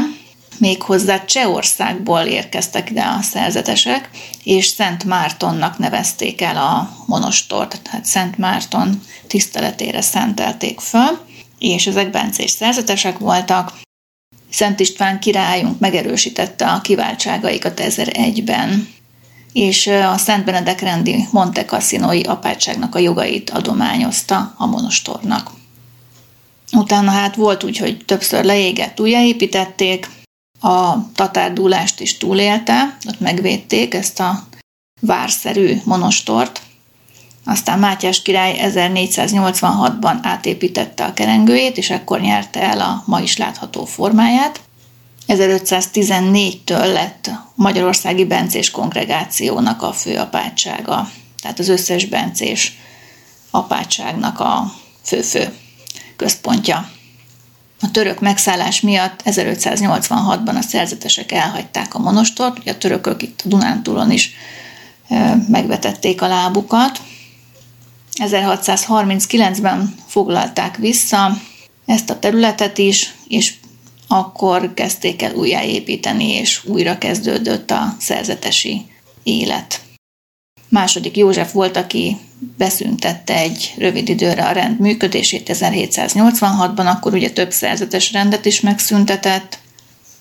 méghozzá Csehországból érkeztek ide a szerzetesek, és Szent Mártonnak nevezték el a monostort, tehát Szent Márton tiszteletére szentelték föl, és ezek bencés szerzetesek voltak. Szent István királyunk megerősítette a kiváltságaikat 1001-ben, és a Szent Benedek rendi Monte Cassinoi apátságnak a jogait adományozta a monostornak. Utána hát volt úgy, hogy többször leégett, újjáépítették, a tatárdúlást is túlélte, ott megvédték ezt a várszerű monostort. Aztán Mátyás király 1486-ban átépítette a kerengőjét, és ekkor nyerte el a ma is látható formáját. 1514-től lett Magyarországi Bencés Kongregációnak a főapátsága, tehát az összes bencés apátságnak a fő-fő központja. A török megszállás miatt 1586-ban a szerzetesek elhagyták a monostort, ugye a törökök itt a Dunántúlon is megvetették a lábukat. 1639-ben foglalták vissza ezt a területet is, és akkor kezdték el újjáépíteni, és újra kezdődött a szerzetesi élet. Második József volt, aki beszüntette egy rövid időre a rend működését 1786-ban, akkor ugye több szerzetes rendet is megszüntetett,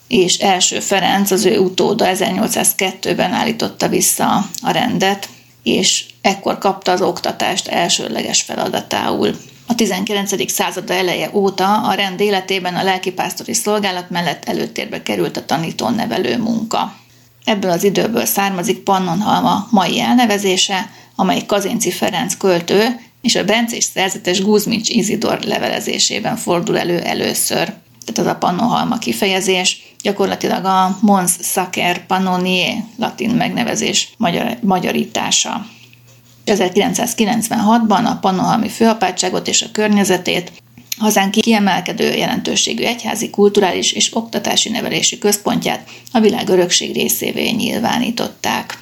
és első Ferenc, az ő utóda 1802-ben állította vissza a rendet, és ekkor kapta az oktatást elsőleges feladatául. A 19. század eleje óta a rend életében a lelkipásztori szolgálat mellett előtérbe került a tanító-nevelő munka. Ebből az időből származik Pannonhalma mai elnevezése, amely Kazinci Ferenc költő és a bencés szerzetes Guzmics Izidor levelezésében fordul elő először. Tehát az a Pannonhalma kifejezés, gyakorlatilag a Mons Sacer Pannonier latin megnevezés magyar, magyarítása. 1996-ban a Pannonhalmi főapátságot és a környezetét hazánk kiemelkedő jelentőségű egyházi, kulturális és oktatási nevelési központját a világ örökség részévé nyilvánították.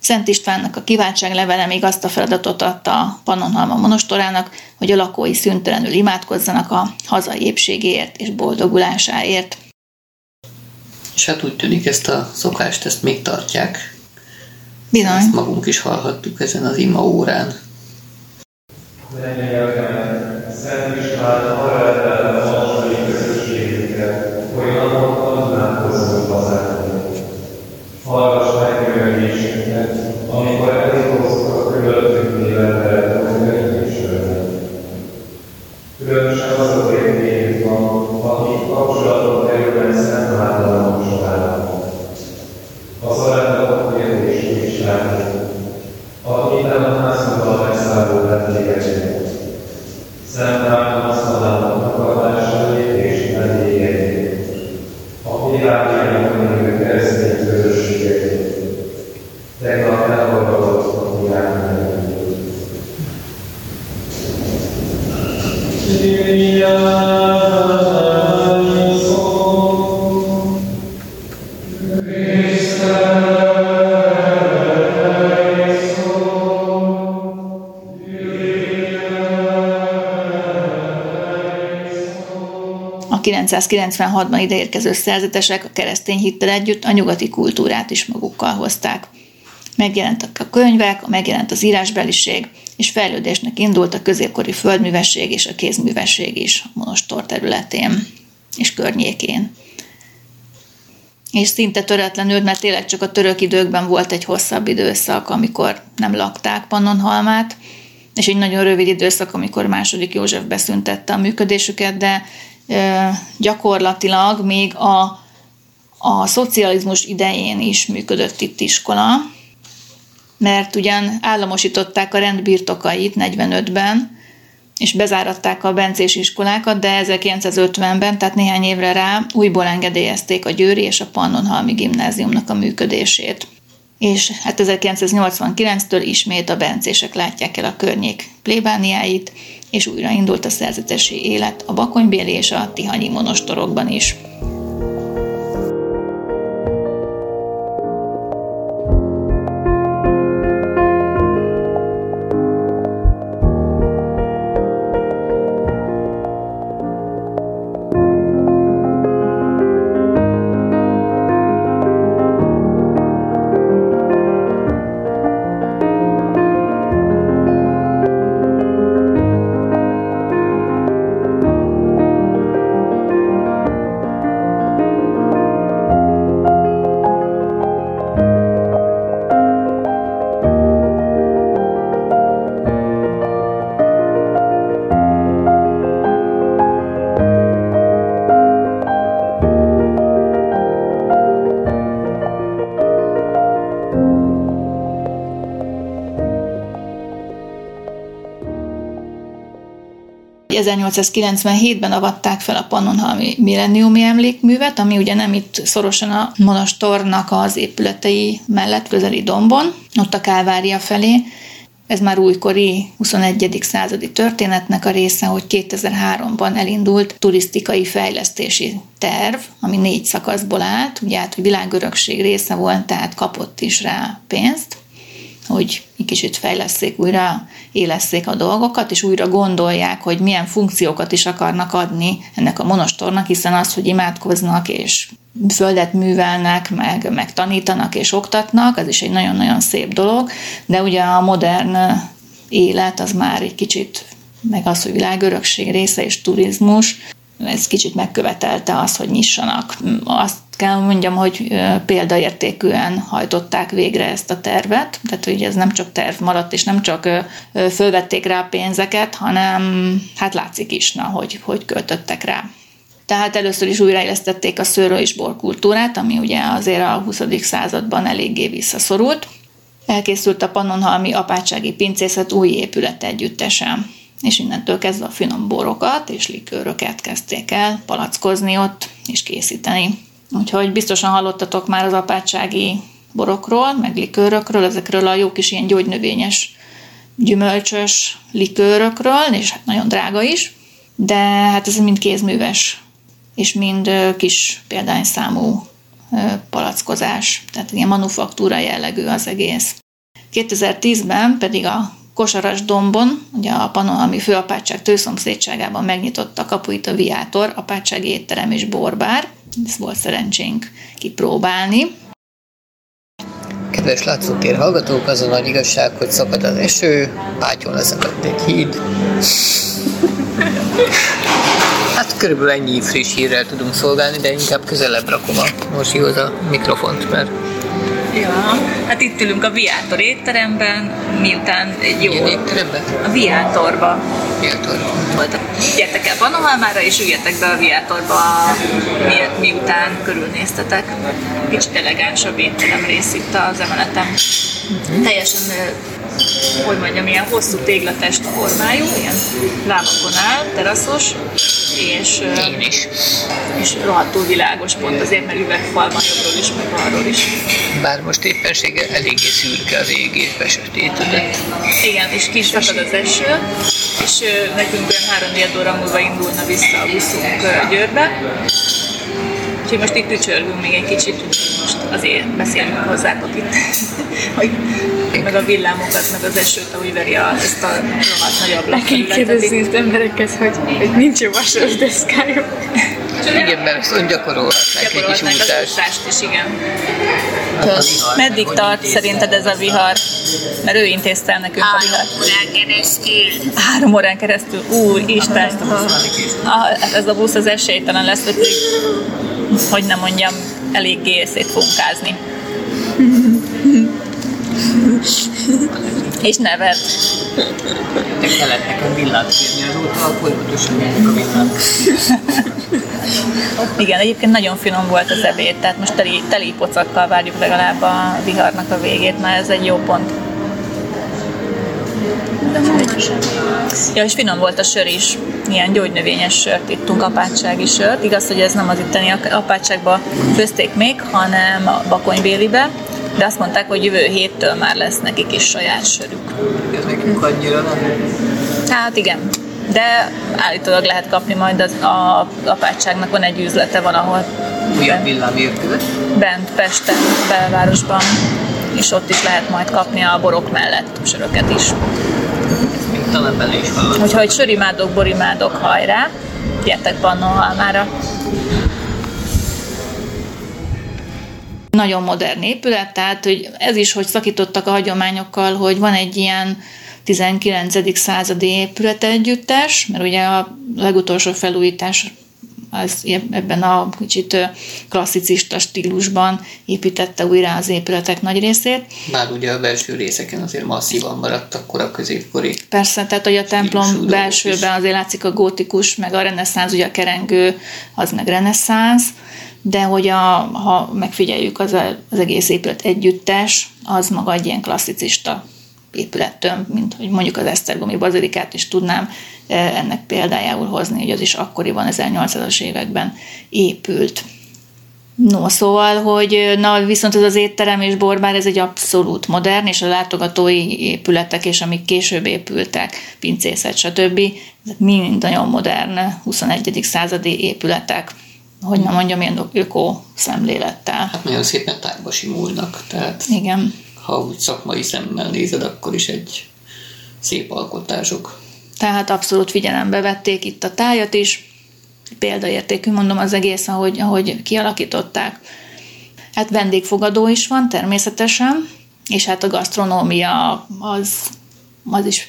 Szent Istvánnak a kiváltság levele még azt a feladatot adta a Pannonhalma monostorának, hogy a lakói szüntelenül imádkozzanak a hazai épségéért és boldogulásáért. És hát úgy tűnik, ezt a szokást ezt még tartják. Bizony. Ezt magunk is hallhattuk ezen az ima órán. Szent István 1996-ban ideérkező szerzetesek a keresztény hittel együtt a nyugati kultúrát is magukkal hozták. Megjelentek a könyvek, megjelent az írásbeliség, és fejlődésnek indult a középkori földművesség és a kézművesség is a monostor területén és környékén. És szinte töretlenül, mert tényleg csak a török időkben volt egy hosszabb időszak, amikor nem lakták Pannonhalmát, és egy nagyon rövid időszak, amikor második József beszüntette a működésüket, de gyakorlatilag még a, a szocializmus idején is működött itt iskola, mert ugyan államosították a rendbirtokait 45-ben, és bezáratták a bencés iskolákat, de 1950-ben, tehát néhány évre rá újból engedélyezték a Győri és a Pannonhalmi gimnáziumnak a működését. És hát 1989-től ismét a bencések látják el a környék plébániáit, és újraindult a szerzetesi élet a Bakonybéli és a Tihanyi monostorokban is. 1897-ben avatták fel a Pannonhalmi Millenniumi Emlékművet, ami ugye nem itt szorosan a monastornak az épületei mellett közeli dombon, ott a Kálvária felé, ez már újkori 21. századi történetnek a része, hogy 2003-ban elindult turisztikai fejlesztési terv, ami négy szakaszból állt, ugye hát, hogy világörökség része volt, tehát kapott is rá pénzt, hogy egy kicsit fejleszték, újra élesszék a dolgokat, és újra gondolják, hogy milyen funkciókat is akarnak adni ennek a monostornak, hiszen az, hogy imádkoznak és földet művelnek, meg, meg tanítanak és oktatnak, az is egy nagyon-nagyon szép dolog, de ugye a modern élet az már egy kicsit, meg az, hogy világörökség része és turizmus, ez kicsit megkövetelte azt, hogy nyissanak. Azt kell mondjam, hogy példaértékűen hajtották végre ezt a tervet, tehát hogy ez nem csak terv maradt, és nem csak fölvették rá pénzeket, hanem hát látszik is, na, hogy, hogy költöttek rá. Tehát először is újraélesztették a szőrő és borkultúrát, ami ugye azért a 20. században eléggé visszaszorult. Elkészült a Pannonhalmi apátsági pincészet új épület együttesen, és innentől kezdve a finom borokat és likőröket kezdték el palackozni ott és készíteni. Úgyhogy biztosan hallottatok már az apátsági borokról, meg likőrökről, ezekről a jó kis ilyen gyógynövényes, gyümölcsös likőrökről, és hát nagyon drága is, de hát ez mind kézműves, és mind kis példányszámú palackozás, tehát ilyen manufaktúra jellegű az egész. 2010-ben pedig a Kosaras dombon, ugye a Pannonhalmi főapátság tőszomszédságában megnyitotta kapuit a Viátor, apátsági étterem és borbár, ezt volt szerencsénk kipróbálni. Kedves látszótér hallgatók, az a nagy igazság, hogy szakad az eső, Pátyón leszakadt egy híd. Hát körülbelül ennyi friss hírrel tudunk szolgálni, de inkább közelebb rakom a Mosihoz a mikrofont, mert Ja, hát itt ülünk a Viátor étteremben, miután egy jó... Milyen étteremben? A Viátorba. Viátor. Volt. Gyertek el Panohalmára, és üljetek be a Viátorba, mi, miután körülnéztetek. Kicsit elegánsabb étterem rész itt az emeletem. Mm-hmm. Teljesen hogy mondjam, ilyen hosszú téglatest formájú, ilyen lábakon áll, teraszos, és, Én is. és rohadtul világos pont azért, mert üvegfal van jobbról is, meg balról is. Bár most éppenséggel eléggé szürke a végét, besötétedett. Igen, és kis fakad az eső, és nekünk olyan három óra múlva indulna vissza a buszunk Győrbe. Úgyhogy most itt ücsörgünk még egy kicsit, most azért beszélünk hozzátok itt, hogy meg a villámokat, meg az esőt, ahogy veri a, ezt a rohadt nagy Le kell kérdezni az embereket, hogy, hogy nincs jó vasaros deszkájuk. Igen, mert ezt öngyakorolhatnánk egy kis Gyakorolhatnánk az is, igen. vihar Meddig meg, tart szerinted ez a vihar? Mert ő intézte el nekünk a vihar. órán keresztül. Három órán keresztül. Úr, Isten! Ah, ez a busz az esélytelen lesz, hogy, hogy nem mondjam, eléggé szétfunkázni. És neved. De kellett nekem villát kérni azóta, folyamatosan mennek a villák. Igen, egyébként nagyon finom volt az ebéd, tehát most teli, teli pocakkal várjuk legalább a viharnak a végét, mert ez egy jó pont. Ja, és finom volt a sör is. Ilyen gyógynövényes sört ittunk, apátsági sört. Igaz, hogy ez nem az itteni apátságba főzték még, hanem a Bakonybélibe, de azt mondták, hogy jövő héttől már lesz nekik is saját sörük. Ez nekünk annyira nem. Hát igen, de állítólag lehet kapni majd az a apátságnak van egy üzlete valahol Olyan villám érkezett. bent Pesten, belvárosban, és ott is lehet majd kapni a borok mellett söröket is. Talán bele is hallottam. Úgyhogy sörimádok, borimádok, hajrá! Gyertek Pannonhalmára! Nagyon modern épület, tehát hogy ez is, hogy szakítottak a hagyományokkal, hogy van egy ilyen 19. századi épület együttes, mert ugye a legutolsó felújítás az ebben a kicsit klasszicista stílusban építette újra az épületek nagy részét. Már ugye a belső részeken azért masszívan maradtak kora középkori. Persze, tehát hogy a templom belsőben azért látszik a gótikus, meg a reneszánsz, ugye a kerengő, az meg reneszánsz, de hogy a, ha megfigyeljük az, a, az egész épület együttes, az maga egy ilyen klasszicista épülettől, mint hogy mondjuk az Esztergomi bazilikát is tudnám ennek példájául hozni, hogy az is akkoriban 1800-as években épült. No, szóval, hogy na viszont ez az étterem és borbár, ez egy abszolút modern, és a látogatói épületek, és amik később épültek, pincészet, stb. Ezek mind nagyon modern, 21. századi épületek, hogy nem mondjam, ilyen öko szemlélettel. Hát nagyon szépen tájba simulnak, tehát Igen. Ha úgy szakmai szemmel nézed, akkor is egy szép alkotások. Tehát abszolút figyelembe vették itt a tájat is, példaértékű, mondom az egész, ahogy, ahogy kialakították. Hát vendégfogadó is van természetesen, és hát a gasztronómia az, az is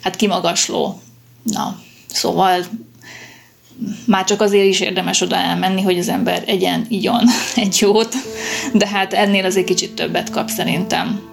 hát kimagasló. Na, szóval már csak azért is érdemes oda elmenni, hogy az ember egyen, igyon egy jót, de hát ennél azért kicsit többet kap szerintem.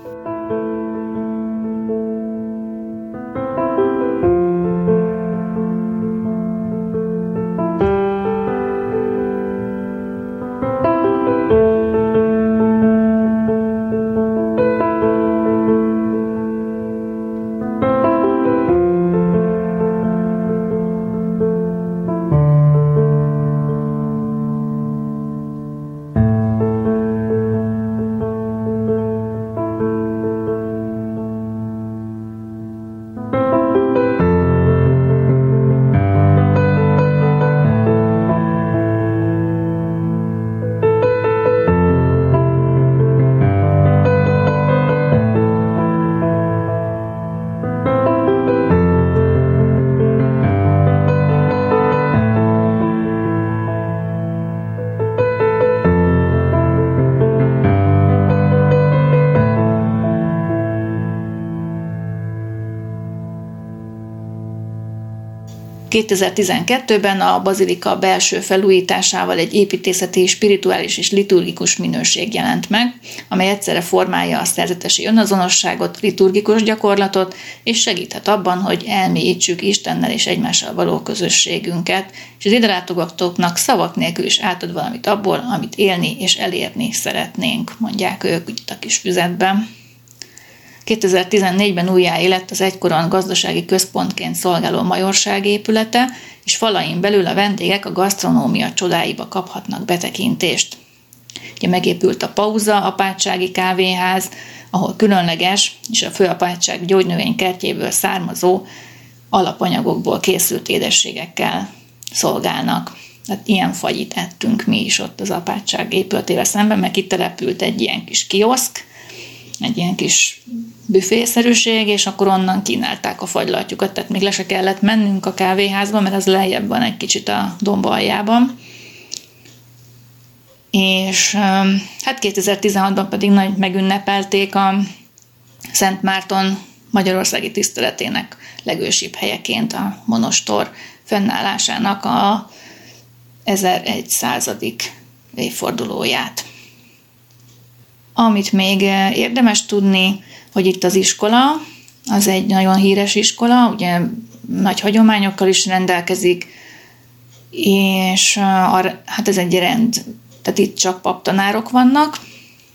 2012-ben a bazilika belső felújításával egy építészeti, spirituális és liturgikus minőség jelent meg, amely egyszerre formálja a szerzetesi önazonosságot, liturgikus gyakorlatot, és segíthet abban, hogy elmélyítsük Istennel és egymással való közösségünket, és az ide szavak nélkül is átad valamit abból, amit élni és elérni szeretnénk, mondják ők itt a kis füzetben. 2014-ben újjáélet az egykoron gazdasági központként szolgáló majorság épülete, és falain belül a vendégek a gasztronómia csodáiba kaphatnak betekintést. Ugye megépült a Pauza apátsági kávéház, ahol különleges és a főapátság gyógynövénykertjéből származó alapanyagokból készült édességekkel szolgálnak. Tehát ilyen fagyit ettünk mi is ott az apátság épületével szemben, mert itt települt egy ilyen kis kioszk, egy ilyen kis büfészerűség, és akkor onnan kínálták a fagylatjukat, tehát még le se kellett mennünk a kávéházba, mert az lejjebb van egy kicsit a domba aljában. És hát 2016-ban pedig nagy megünnepelték a Szent Márton Magyarországi tiszteletének legősibb helyeként a monostor fennállásának a 1100. évfordulóját. Amit még érdemes tudni, hogy itt az iskola, az egy nagyon híres iskola, ugye nagy hagyományokkal is rendelkezik, és a, hát ez egy rend, tehát itt csak paptanárok vannak,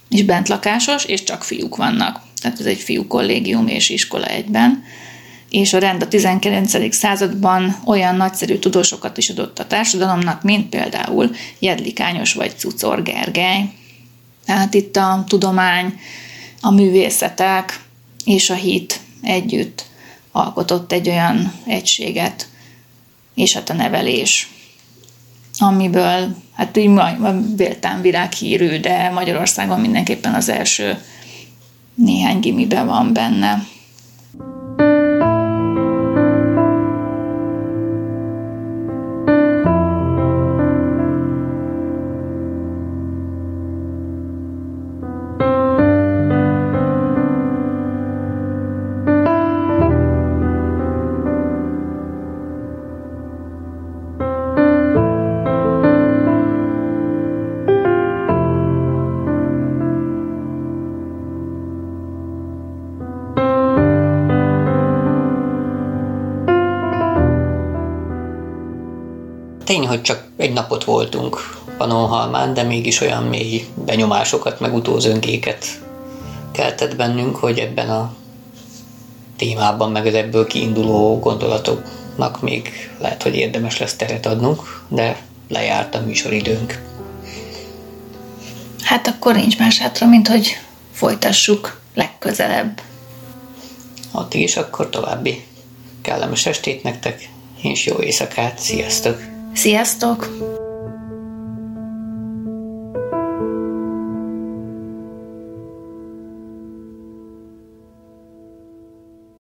és bentlakásos, és csak fiúk vannak. Tehát ez egy fiú kollégium és iskola egyben. És a rend a 19. században olyan nagyszerű tudósokat is adott a társadalomnak, mint például Jedlikányos vagy Cucor Gergely. Tehát itt a tudomány, a művészetek és a hit együtt alkotott egy olyan egységet, és hát a nevelés, amiből hát így véltán világhírű, de Magyarországon mindenképpen az első néhány gimiben van benne. Csak egy napot voltunk Panonhalmán, de mégis olyan mély benyomásokat, meg utózöngéket keltett bennünk, hogy ebben a témában, meg az ebből kiinduló gondolatoknak még lehet, hogy érdemes lesz teret adnunk, de lejárt a műsoridőnk. Hát akkor nincs más hátra, mint hogy folytassuk legközelebb. Addig is akkor további kellemes estét nektek, és jó éjszakát, sziasztok! Sziasztok!